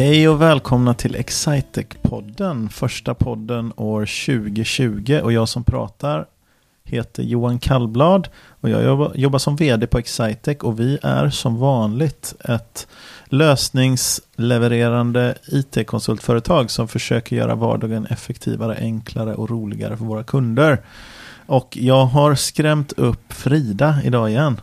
Hej och välkomna till Excitec-podden, första podden år 2020 och jag som pratar heter Johan Kallblad och jag jobbar, jobbar som vd på Excitec och vi är som vanligt ett lösningslevererande IT-konsultföretag som försöker göra vardagen effektivare, enklare och roligare för våra kunder. Och jag har skrämt upp Frida idag igen.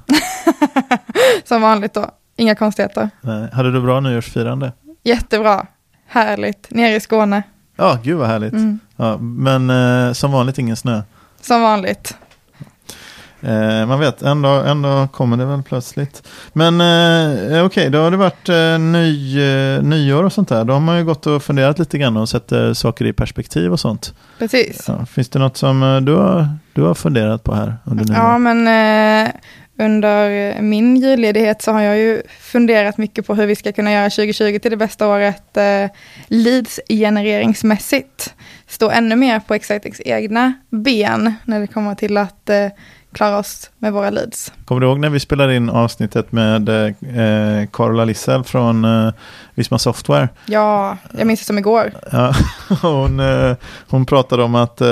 som vanligt då, inga konstigheter. Nej, hade du bra nyårsfirande? Jättebra, härligt, nere i Skåne. Ja, gud vad härligt. Mm. Ja, men eh, som vanligt ingen snö. Som vanligt. Eh, man vet, en dag, en dag kommer det väl plötsligt. Men eh, okej, okay, då har det varit eh, ny, eh, nyår och sånt där. Då har man ju gått och funderat lite grann och sett eh, saker i perspektiv och sånt. Precis. Ja, finns det något som eh, du, har, du har funderat på här under nyår? Ja, men eh, under eh, min julledighet så har jag ju funderat mycket på hur vi ska kunna göra 2020 till det bästa året eh, leads-genereringsmässigt. Stå ännu mer på Excitex egna ben när det kommer till att eh, klara oss med våra leads. Kommer du ihåg när vi spelade in avsnittet med eh, Carola Lissel från eh, Visma Software? Ja, jag minns det som igår. Ja, hon, eh, hon pratade om att eh,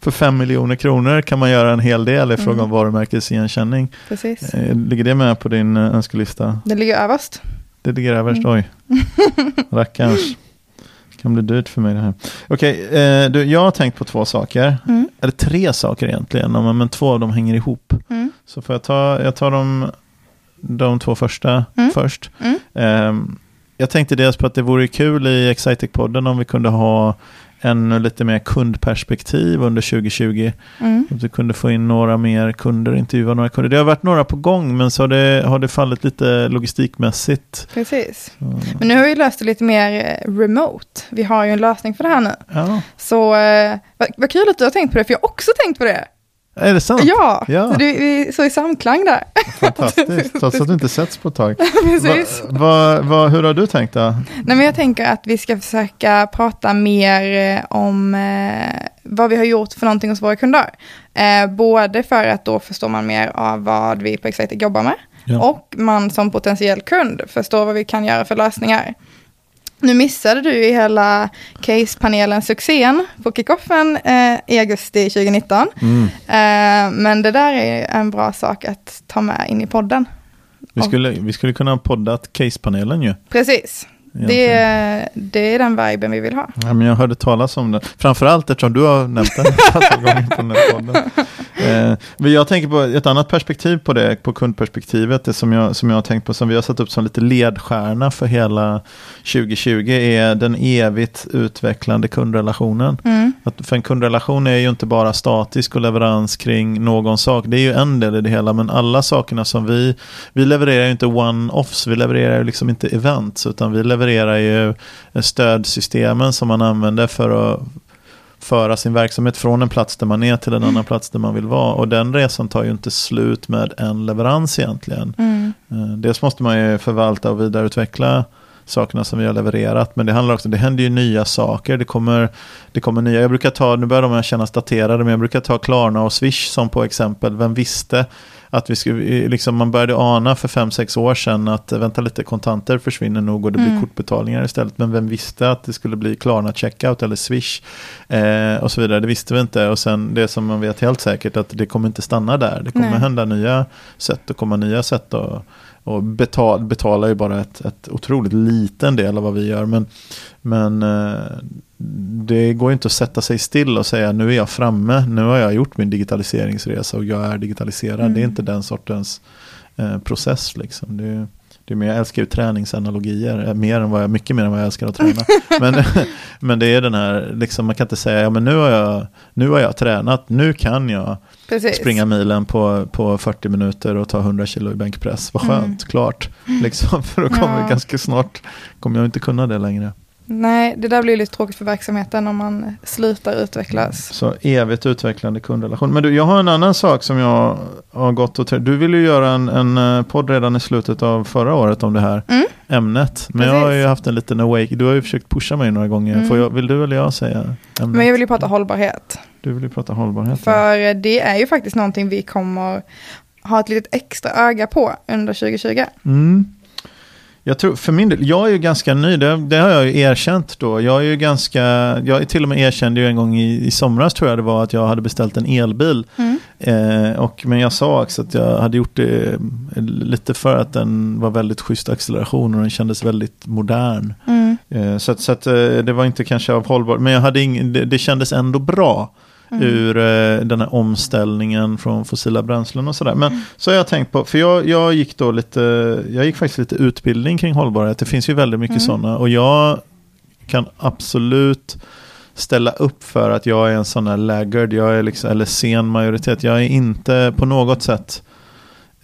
för fem miljoner kronor kan man göra en hel del i fråga om mm. varumärkesigenkänning. Precis. Eh, ligger det med på din eh, önskelista? Det ligger överst. Det ligger överst, mm. oj. Rackarns kan bli dyrt för mig det här. Okej, okay, eh, jag har tänkt på två saker. Mm. Eller tre saker egentligen, men två av dem hänger ihop. Mm. Så får jag ta, jag tar de, de två första mm. först. Eh, jag tänkte dels på att det vore kul i Excitec-podden om vi kunde ha ännu lite mer kundperspektiv under 2020. Mm. Att vi kunde få in några mer kunder, intervjua några kunder. Det har varit några på gång men så har det, har det fallit lite logistikmässigt. Precis. Så. Men nu har vi löst det lite mer eh, remote. Vi har ju en lösning för det här nu. Ja. Så eh, vad, vad kul att du har tänkt på det, för jag har också tänkt på det. Är det sant? Ja, ja. Så vi är så i samklang där. Fantastiskt, trots att du inte setts på ett tag. Precis. Va, va, va, hur har du tänkt då? Nej, men jag tänker att vi ska försöka prata mer eh, om eh, vad vi har gjort för någonting hos våra kunder. Eh, både för att då förstår man mer av vad vi på Exciter jobbar med. Ja. Och man som potentiell kund förstår vad vi kan göra för lösningar. Nu missade du ju hela Case-panelen-succén på kickoffen eh, i augusti 2019. Mm. Eh, men det där är en bra sak att ta med in i podden. Vi skulle, vi skulle kunna ha poddat Case-panelen ju. Precis. Det, det är den viben vi vill ha. Ja, men jag hörde talas om det. Framförallt eftersom du har nämnt den på den här podden. Eh, men jag tänker på ett annat perspektiv på det, på kundperspektivet. Det som jag, som jag har tänkt på, som vi har satt upp som lite ledstjärna för hela 2020, är den evigt utvecklande kundrelationen. Mm. Att för en kundrelation är ju inte bara statisk och leverans kring någon sak. Det är ju en del i det hela, men alla sakerna som vi, vi levererar ju inte one-offs, vi levererar ju liksom inte events, utan vi levererar levererar ju stödsystemen som man använder för att föra sin verksamhet från en plats där man är till en mm. annan plats där man vill vara. Och den resan tar ju inte slut med en leverans egentligen. Mm. Eh, dels måste man ju förvalta och vidareutveckla sakerna som vi har levererat. Men det handlar också, det händer ju nya saker. Det kommer, det kommer nya, jag brukar ta, nu börjar de kännas daterade, men jag brukar ta Klarna och Swish som på exempel. Vem visste att vi skulle, liksom man började ana för fem sex år sedan att vänta lite, kontanter försvinner nog och det blir mm. kortbetalningar istället. Men vem visste att det skulle bli Klarna Checkout eller Swish eh, och så vidare. Det visste vi inte. Och sen det som man vet helt säkert att det kommer inte stanna där. Det kommer Nej. hända nya sätt och komma nya sätt att och betal, betalar ju bara ett, ett otroligt liten del av vad vi gör. Men, men eh, det går inte att sätta sig still och säga nu är jag framme, nu har jag gjort min digitaliseringsresa och jag är digitaliserad. Mm. Det är inte den sortens eh, process. Liksom. Det, det är mer, jag älskar ju träningsanalogier, eh, mer än vad jag, mycket mer än vad jag älskar att träna. men, men det är den här, liksom, man kan inte säga, ja men nu har jag, nu har jag tränat, nu kan jag Precis. springa milen på, på 40 minuter och ta 100 kilo i bänkpress. Vad skönt, mm. klart. Liksom, för då kommer ja. ganska snart, kommer jag inte kunna det längre. Nej, det där blir lite tråkigt för verksamheten om man slutar utvecklas. Så evigt utvecklande kundrelation. Men du, jag har en annan sak som jag har gått och Du ville ju göra en, en eh, podd redan i slutet av förra året om det här mm. ämnet. Men Precis. jag har ju haft en liten awake. Du har ju försökt pusha mig några gånger. Mm. Jag, vill du eller jag säga ämnet? Men jag vill ju prata hållbarhet. Du vill ju prata hållbarhet. För det är ju faktiskt någonting vi kommer ha ett litet extra öga på under 2020. Mm. Jag tror, för min del, jag är ju ganska ny, det, det, har jag ju erkänt då. Jag är ju ganska, jag är till och med erkände ju en gång i, i somras tror jag det var att jag hade beställt en elbil. Mm. Eh, och, men jag sa också att jag hade gjort det eh, lite för att den var väldigt schysst acceleration och den kändes väldigt modern. Mm. Eh, så, så att, eh, det var inte kanske av hållbar, men jag hade ing, det, det kändes ändå bra mm. ur eh, den här omställningen från fossila bränslen och sådär. Men mm. så har jag tänkt på, för jag, jag gick då lite, jag gick faktiskt lite utbildning kring hållbarhet. Det finns ju väldigt mycket mm. sådana och jag kan absolut ställa upp för att jag är en sån här laggard, jag är liksom, eller sen majoritet. Jag är inte på något sätt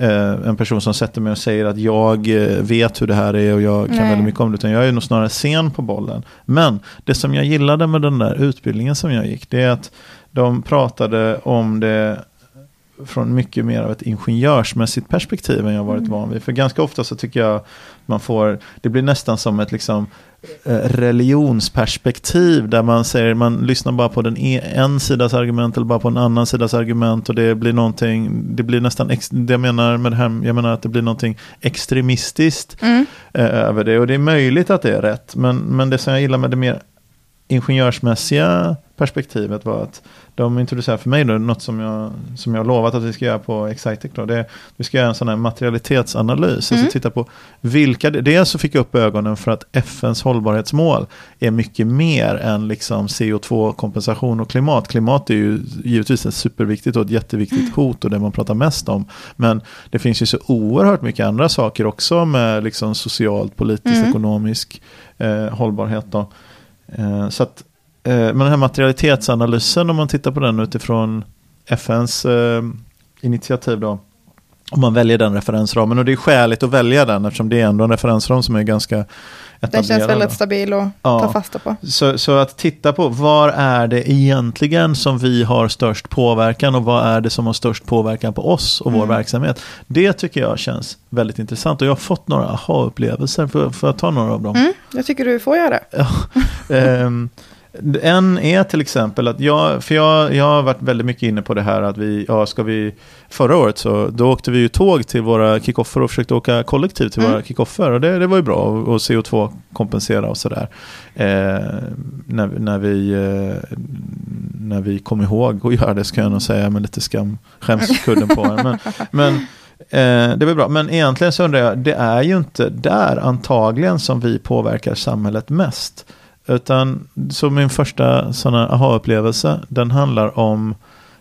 eh, en person som sätter mig och säger att jag eh, vet hur det här är och jag kan Nej. väldigt mycket om det. Utan jag är nog snarare sen på bollen. Men det som jag gillade med den där utbildningen som jag gick, det är att de pratade om det från mycket mer av ett ingenjörsmässigt perspektiv än jag varit mm. van vid. För ganska ofta så tycker jag man får, det blir nästan som ett liksom eh, religionsperspektiv där man säger man lyssnar bara på den e, en sidas argument eller bara på en annan sidas argument och det blir någonting, det blir nästan, ex, det jag menar med det här, jag menar att det blir någonting extremistiskt mm. eh, över det och det är möjligt att det är rätt men, men det som jag gillar med det mer ingenjörsmässiga perspektivet var att de introducerade för mig då, något som jag, som jag lovat att vi ska göra på Excitec. Då. Det, vi ska göra en sån här materialitetsanalys. Alltså mm. Alltså titta på vilka, dels så fick jag upp ögonen för att FNs hållbarhetsmål är mycket mer än liksom CO2-kompensation och klimat. Klimat är ju givetvis ett superviktigt och ett jätteviktigt mm. hot och det man pratar mest om. Men det finns ju så oerhört mycket andra saker också med liksom socialt, politiskt, mm. ekonomisk eh, hållbarhet. Då. Eh, så att Eh, men den här materialitetsanalysen om man tittar på den utifrån FNs eh, initiativ då. Om man väljer den referensramen och det är skäligt att välja den eftersom det är ändå en referensram som är ganska etablerad. Den känns väldigt stabil att ja. ta fasta på. Så, så att titta på var är det egentligen som vi har störst påverkan och vad är det som har störst påverkan på oss och mm. vår verksamhet. Det tycker jag känns väldigt intressant och jag har fått några aha-upplevelser. Får, får jag ta några av dem? Mm, jag tycker du får göra det. Ja. um, En är till exempel att jag, för jag, jag har varit väldigt mycket inne på det här att vi, ja ska vi, förra året så då åkte vi ju tåg till våra kickoffer och försökte åka kollektivt till mm. våra kickoffer och det, det var ju bra och CO2 kompensera och sådär. Eh, när, när, vi, eh, när vi kom ihåg att göra det ska jag nog säga med lite skam, skämskudden på Men, men eh, det var bra, men egentligen så undrar jag, det är ju inte där antagligen som vi påverkar samhället mest. Utan så min första sådana aha-upplevelse, den handlar om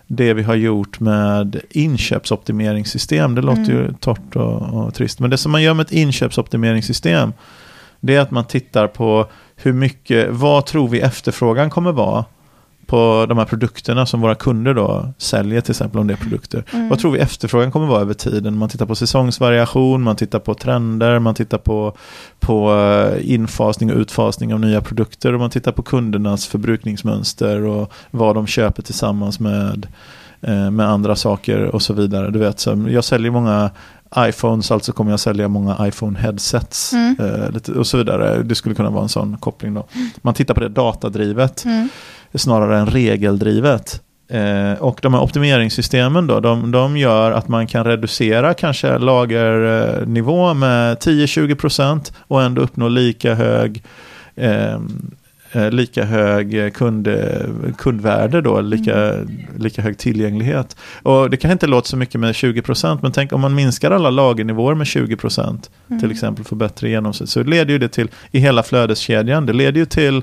det vi har gjort med inköpsoptimeringssystem. Det låter mm. ju torrt och, och, trist. Men det som man gör med ett inköpsoptimeringssystem, det är att man tittar på hur mycket, vad tror vi efterfrågan kommer vara på de här produkterna som våra kunder då säljer, till exempel om det är produkter. Mm. Vad tror vi efterfrågan kommer vara över tiden? Man tittar på säsongsvariation, man tittar på trender, man tittar på, på eh, infasning och utfasning av nya produkter och man tittar på kundernas förbrukningsmönster och vad de köper tillsammans med, eh, med andra saker och så vidare. Du vet, så jag säljer många iPhones, alltså kommer jag sälja många iPhone-headsets mm. eh, och så vidare. Det skulle kunna vara en sån koppling då. Man tittar på det datadrivet. Mm snarare än regeldrivet. Eh, och de här optimeringssystemen då, de, de gör att man kan reducera kanske lagernivå med 10-20% och ändå uppnå lika hög eh, eh lika hög kund, kundvärde då, lika, mm. lika hög tillgänglighet. Och det kanske inte låter så mycket med 20% men tänk om man minskar alla lagernivåer med 20% mm. till exempel för bättre genomsnitt så leder ju det till i hela flödeskedjan. Det leder ju till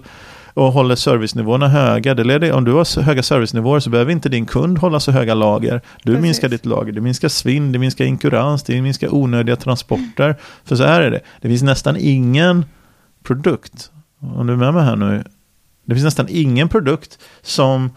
och håller servicenivåerna höga. Det leder, om du har höga servicenivåer så behöver inte din kund hålla så höga lager. Du Precis. minskar ditt lager, det minskar svinn, det minskar inkurans, det minskar onödiga transporter. Mm. För så här är det, det finns nästan ingen produkt, om du är med mig här nu, det finns nästan ingen produkt som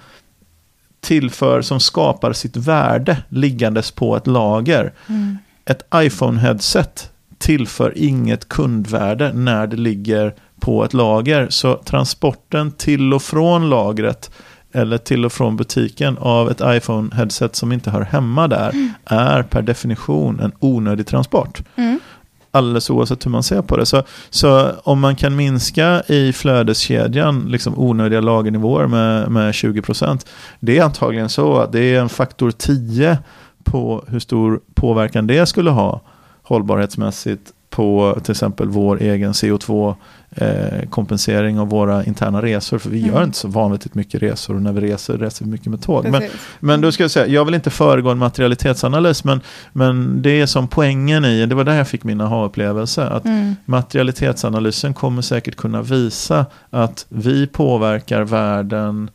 tillför, som skapar sitt värde liggandes på ett lager. Mm. Ett iPhone-headset tillför inget kundvärde när det ligger på ett lager. Så transporten till och från lagret eller till och från butiken av ett iPhone-headset som inte hör hemma där mm. är per definition en onödig transport. Mm. Alldeles oavsett hur man ser på det. Så, så om man kan minska i flödeskedjan liksom onödiga lagernivåer med, med 20%. Det är antagligen så att det är en faktor 10 på hur stor påverkan det skulle ha hållbarhetsmässigt på till exempel vår egen CO2 eh, kompensering av våra interna resor. För vi mm. gör inte så vanvettigt mycket resor och när vi reser reser vi mycket med tåg. Men, men då ska jag säga, jag vill inte föregå en materialitetsanalys men, men det är som poängen i, det var där jag fick min aha-upplevelse, att mm. materialitetsanalysen kommer säkert kunna visa att vi påverkar världen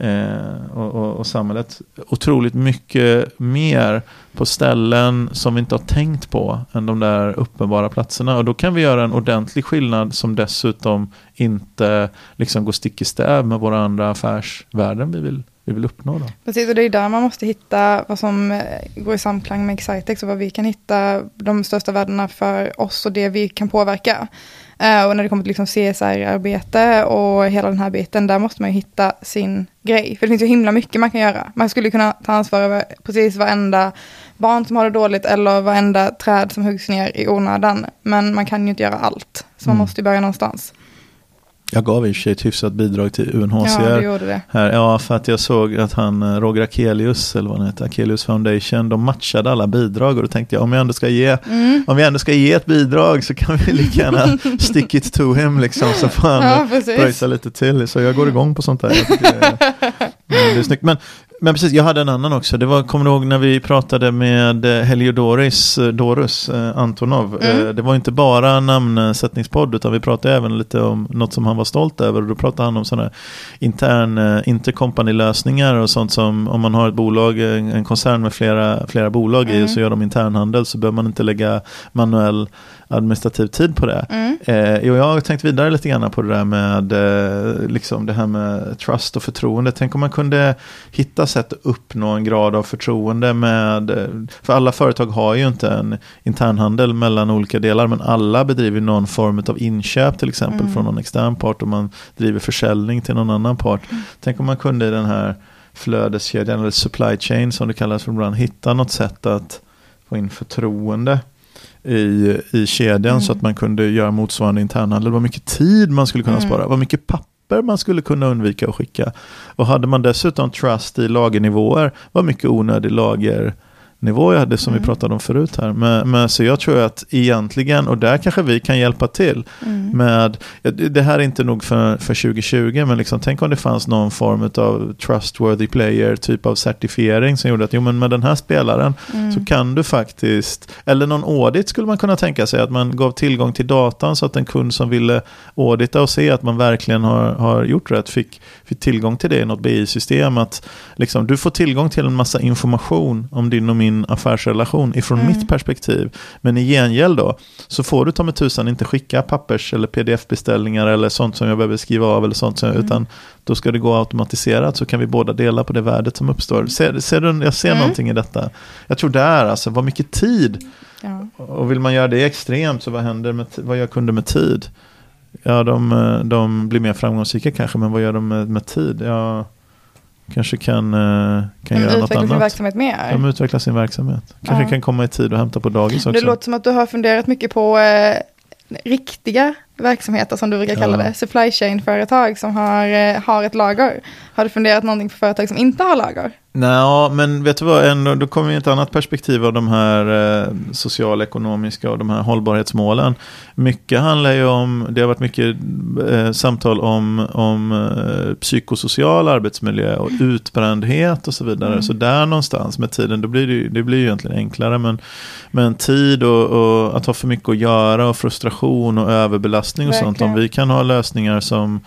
eh, och, och, och, samhället otroligt mycket mer på ställen som vi inte har tänkt på än de där uppenbara platserna. Och då kan vi göra en ordentlig skillnad som dessutom inte liksom går stick i stäv med våra andra affärsvärden vi vill vi vill uppnå. Då. Precis, och det är där man måste hitta vad som eh, går i samklang med Excitex och vad vi kan hitta de största värdena för oss och det vi kan påverka. Uh, och när det kommer till liksom CSR-arbete och hela den här biten, där måste man ju hitta sin grej. För det finns ju himla mycket man kan göra. Man skulle kunna ta ansvar över precis varenda barn som har det dåligt eller varenda träd som huggs ner i onödan. Men man kan ju inte göra allt. Så man mm. måste ju börja någonstans. Jag gav i och för sig ett hyfsat bidrag till UNHCR. Ja, du gjorde det. Här. Ja, för att jag såg att han, eh, Roger Akelius, eller vad han heter, Akelius Foundation, de matchade alla bidrag och då tänkte jag om jag ändå ska ge, mm. om jag ändå ska ge ett bidrag så kan vi lika gärna stick it to him liksom, så får han ja, pröjsa lite till. Så jag går igång på sånt där. det, är, det är snyggt. Men men precis, jag hade en annan också. Det var, kommer du ihåg när vi pratade med eh, Heliodoris eh, Dorus eh, Antonov? Mm. Eh, det var inte bara namnsättningspodd utan vi pratade även lite om något som han var stolt över. Och då pratade han om sådana intern eh, intercompany-lösningar och sånt som om man har ett bolag, en, en koncern med flera, flera bolag mm. i och så gör de internhandel så behöver man inte lägga manuell administrativ tid på det. Mm. Eh, jag har tänkt vidare lite grann på det där med eh, liksom det här med trust och förtroende. Tänk om man kunde hitta sätt att uppnå en grad av förtroende med, eh, för alla företag har ju inte en internhandel mellan olika delar, men alla bedriver någon form av inköp till exempel mm. från någon extern part och man driver försäljning till någon annan part. Mm. Tänk om man kunde i den här flödeskedjan eller supply chain som det kallas för ibland hitta något sätt att få in förtroende i, i kedjan mm. så att man kunde göra motsvarande internahandel. Vad mycket tid man skulle kunna mm. spara, vad mycket papper man skulle kunna undvika att skicka. Och hade man dessutom trust i lagernivåer, vad mycket onödig lager nivå jag hade som mm. vi pratade om förut här. Men, men, så jag tror att egentligen, och där kanske vi kan hjälpa till mm. med, det här är inte nog för, för 2020, men liksom, tänk om det fanns någon form av trustworthy player typ av certifiering som gjorde att jo men med den här spelaren mm. så kan du faktiskt, eller någon audit skulle man kunna tänka sig, att man gav tillgång till datan så att en kund som ville audita och se att man verkligen har, har gjort rätt fick, fick tillgång till det i något BI-system. Att liksom, du får tillgång till en massa information om din och min min affärsrelation ifrån mm. mitt perspektiv. Men i gengäld då, så får du ta med tusan inte skicka pappers eller pdf-beställningar eller sånt som jag behöver skriva av eller sånt, som, mm. utan då ska det gå automatiserat så kan vi båda dela på det värdet som uppstår. Ser, ser du, jag ser mm. någonting i detta. Jag tror där, alltså, vad mycket tid. Ja. Och vill man göra det extremt, så vad händer med, vad gör kunder med tid? Ja, de, de blir mer framgångsrika kanske, men vad gör de med, med tid? Ja, kanske kan, eh, kan göra något annat. sin verksamhet mer. De utvecklar sin verksamhet. Kanske ja. kan komma i tid och hämta på dagis också. Det låter som att du har funderat mycket på eh, riktiga verksamheter som du brukar kalla det. Supply chain-företag som har, eh, har ett lager. Har du funderat någonting på företag som inte har lager? Nej, men vet du vad, ändå, då kommer vi ett annat perspektiv av de här eh, socialekonomiska och de här hållbarhetsmålen. Mycket handlar ju om, det har varit mycket eh, samtal om, om eh, psykosocial arbetsmiljö och mm. utbrändhet och så vidare. Mm. Så där någonstans med tiden, då blir det, det blir ju egentligen enklare. Men, men tid och, och, att ha för mycket att göra och frustration och överbelastning och Verkligen. sånt. Om vi kan ha lösningar som,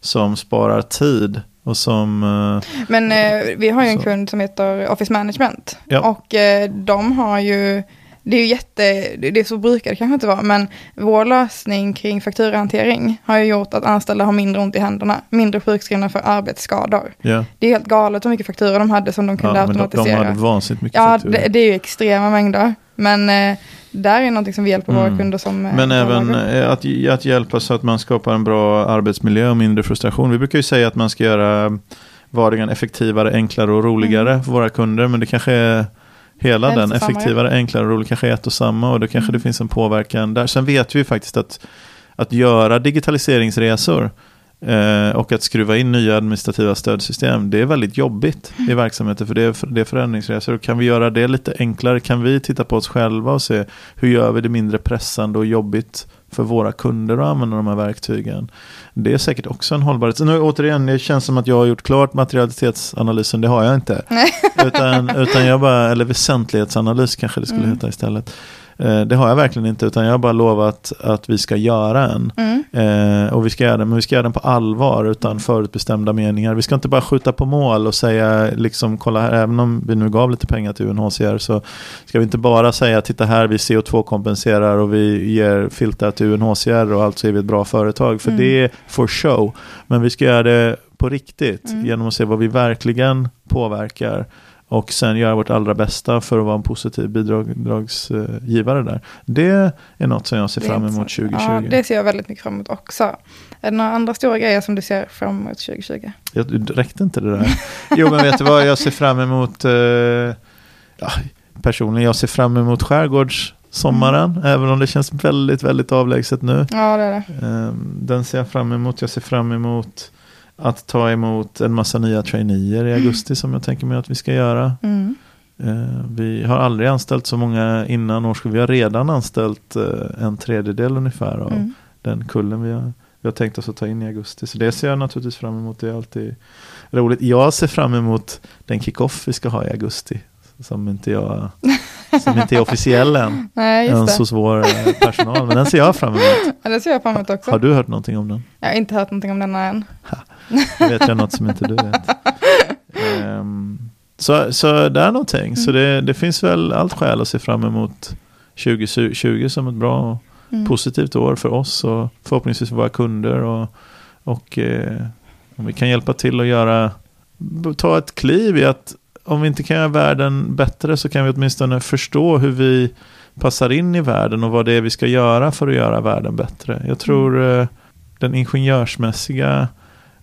som sparar tid och som, eh, Men eh, vi har ju en så. kund som heter Office Management. Ja. Och eh, de har ju, det är ju jätte, det är så brukar det kanske inte vara, men vår lösning kring fakturahantering har ju gjort att anställda har mindre ont i händerna, mindre sjukskrivna för arbetsskador. Ja. Det är helt galet hur mycket fakturor de hade som de kunde ja, automatisera. De, de hade vansinnigt mycket ja, fakturor. Ja, det, det, är ju extrema mängder. Men eh, där är någonting som vi hjälper mm. våra kunder som... Eh, Men även eh, att, att hjälpa så att man skapar en bra arbetsmiljö och mindre frustration. Vi brukar ju säga att man ska göra vardagen effektivare, enklare och roligare mm. för våra kunder. Men det kanske är hela den, effektivare, enklare och roligare, kanske är ett och samma. Och då kanske mm. det finns en påverkan där. Sen vet vi ju faktiskt att att göra digitaliseringsresor och att skruva in nya administrativa stödsystem, det är väldigt jobbigt i verksamheter för det är, det är förändringsresor. Och kan vi göra det lite enklare? Kan vi titta på oss själva och se hur gör vi det mindre pressande och jobbigt för våra kunder att använda de här verktygen? Det är säkert också en hållbarhet. Nu, återigen, det känns som att jag har gjort klart materialitetsanalysen, det har jag inte. utan, utan jag bara, eller väsentlighetsanalys kanske det skulle mm. heta istället. Eh, det har jag verkligen inte, utan jag har bara lovat att vi ska göra en. Mm. Eh, och vi ska göra den, men vi ska göra den på allvar, utan förutbestämda meningar. Vi ska inte bara skjuta på mål och säga, liksom, kolla här, även om vi nu gav lite pengar till UNHCR, så ska vi inte bara säga, titta här, vi CO2-kompenserar och vi ger filtar till UNHCR och alltså är vi ett bra företag, för mm. det är for show. Men vi ska göra det på riktigt, mm. genom att se vad vi verkligen påverkar och sen göra vårt allra bästa för att vara en positiv bidragsgivare där. Det är något som jag ser fram emot 2020. Ja, det ser jag väldigt mycket fram emot också. Är det några andra stora grejer som du ser fram emot 2020? Jag, räckte inte det där? jo, men vet du vad, jag ser fram emot, eh, ja, personligen, jag ser fram emot skärgårdssommaren, mm. även om det känns väldigt, väldigt avlägset nu. Ja, det är det. Eh, den ser jag fram emot, jag ser fram emot att ta emot en massa nya traineer i augusti mm. som jag tänker mig att vi ska göra. Mm. Eh, vi har aldrig anställt så många innan årsskiftet. Vi har redan anställt eh, en tredjedel ungefär av mm. den kullen vi har, vi har tänkt oss att ta in i augusti. Så det ser jag naturligtvis fram emot. Det är alltid roligt. Jag ser fram emot den kickoff vi ska ha i augusti. Som inte jag som inte är officiell än. Nej, ens hos vår eh, personal. Men den ser jag fram emot. Ja, det ser jag fram emot också. Har du hört någonting om den? Jag har inte hört någonting om den än. Nu vet jag något som inte du vet. Um, så, så det är någonting. Mm. Så det, det finns väl allt skäl att se fram emot 2020 som ett bra och mm. positivt år för oss och förhoppningsvis för våra kunder. Och, och eh, om vi kan hjälpa till att göra, ta ett kliv i att om vi inte kan göra världen bättre så kan vi åtminstone förstå hur vi passar in i världen och vad det är vi ska göra för att göra världen bättre. Jag tror mm. eh, den ingenjörsmässiga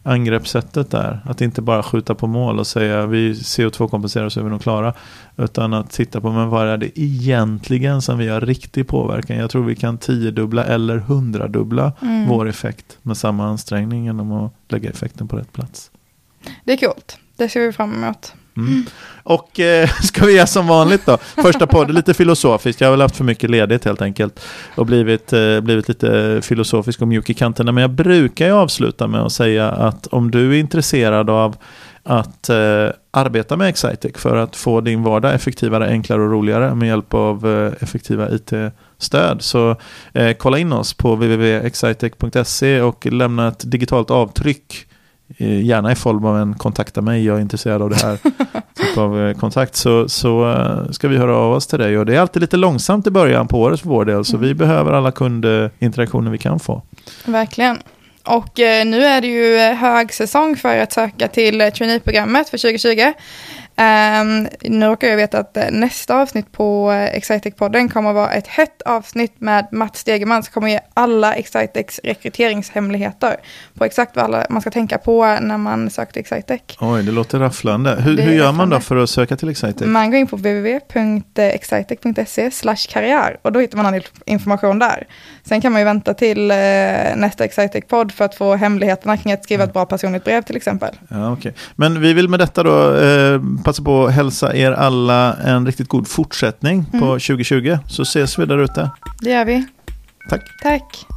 angreppssättet där. Att inte bara skjuta på mål och säga vi CO2-kompenserar så är vi nog klara. Utan att titta på men vad är det egentligen som vi har riktig påverkan. Jag tror vi kan tiodubbla eller hundradubbla mm. vår effekt med samma ansträngning genom att lägga effekten på rätt plats. Det är coolt. Det ser vi fram emot. Mm. Och eh, ska vi göra som vanligt då? Första podden lite filosofiskt. Jag har väl haft för mycket ledigt helt enkelt. Och blivit, eh, blivit lite filosofisk och mjuk i kanterna. Men jag brukar ju avsluta med att säga att om du är intresserad av att eh, arbeta med Excitec för att få din vardag effektivare, enklare och roligare med hjälp av eh, effektiva IT-stöd. Så eh, kolla in oss på www.excitec.se och lämna ett digitalt avtryck Eh, gärna i form av en kontakta mig, jag är intresserad av det här typ av eh, kontakt, så, så uh, ska vi höra av oss till dig. Och det är alltid lite långsamt i början på året för vår del, så mm. vi behöver alla kundinteraktioner vi kan få. Verkligen. Och eh, nu är det ju högsäsong för att söka till traineeprogrammet för 2020. Um, nu råkar jag veta att nästa avsnitt på Excitec-podden kommer att vara ett hett avsnitt med Mats Stegeman som kommer ge alla Excitecs rekryteringshemligheter på exakt vad alla, man ska tänka på när man söker till Excitec. Oj, det låter rafflande. Hur, hur gör man då för att söka till Excitec? Man går in på www.excitec.se karriär och då hittar man all information där. Sen kan man ju vänta till eh, nästa Excitec-podd för att få hemligheterna kring att skriva ett bra personligt brev till exempel. Ja, okay. Men vi vill med detta då eh, passa på att hälsa er alla en riktigt god fortsättning mm. på 2020. Så ses vi där ute. Det gör vi. Tack. Tack.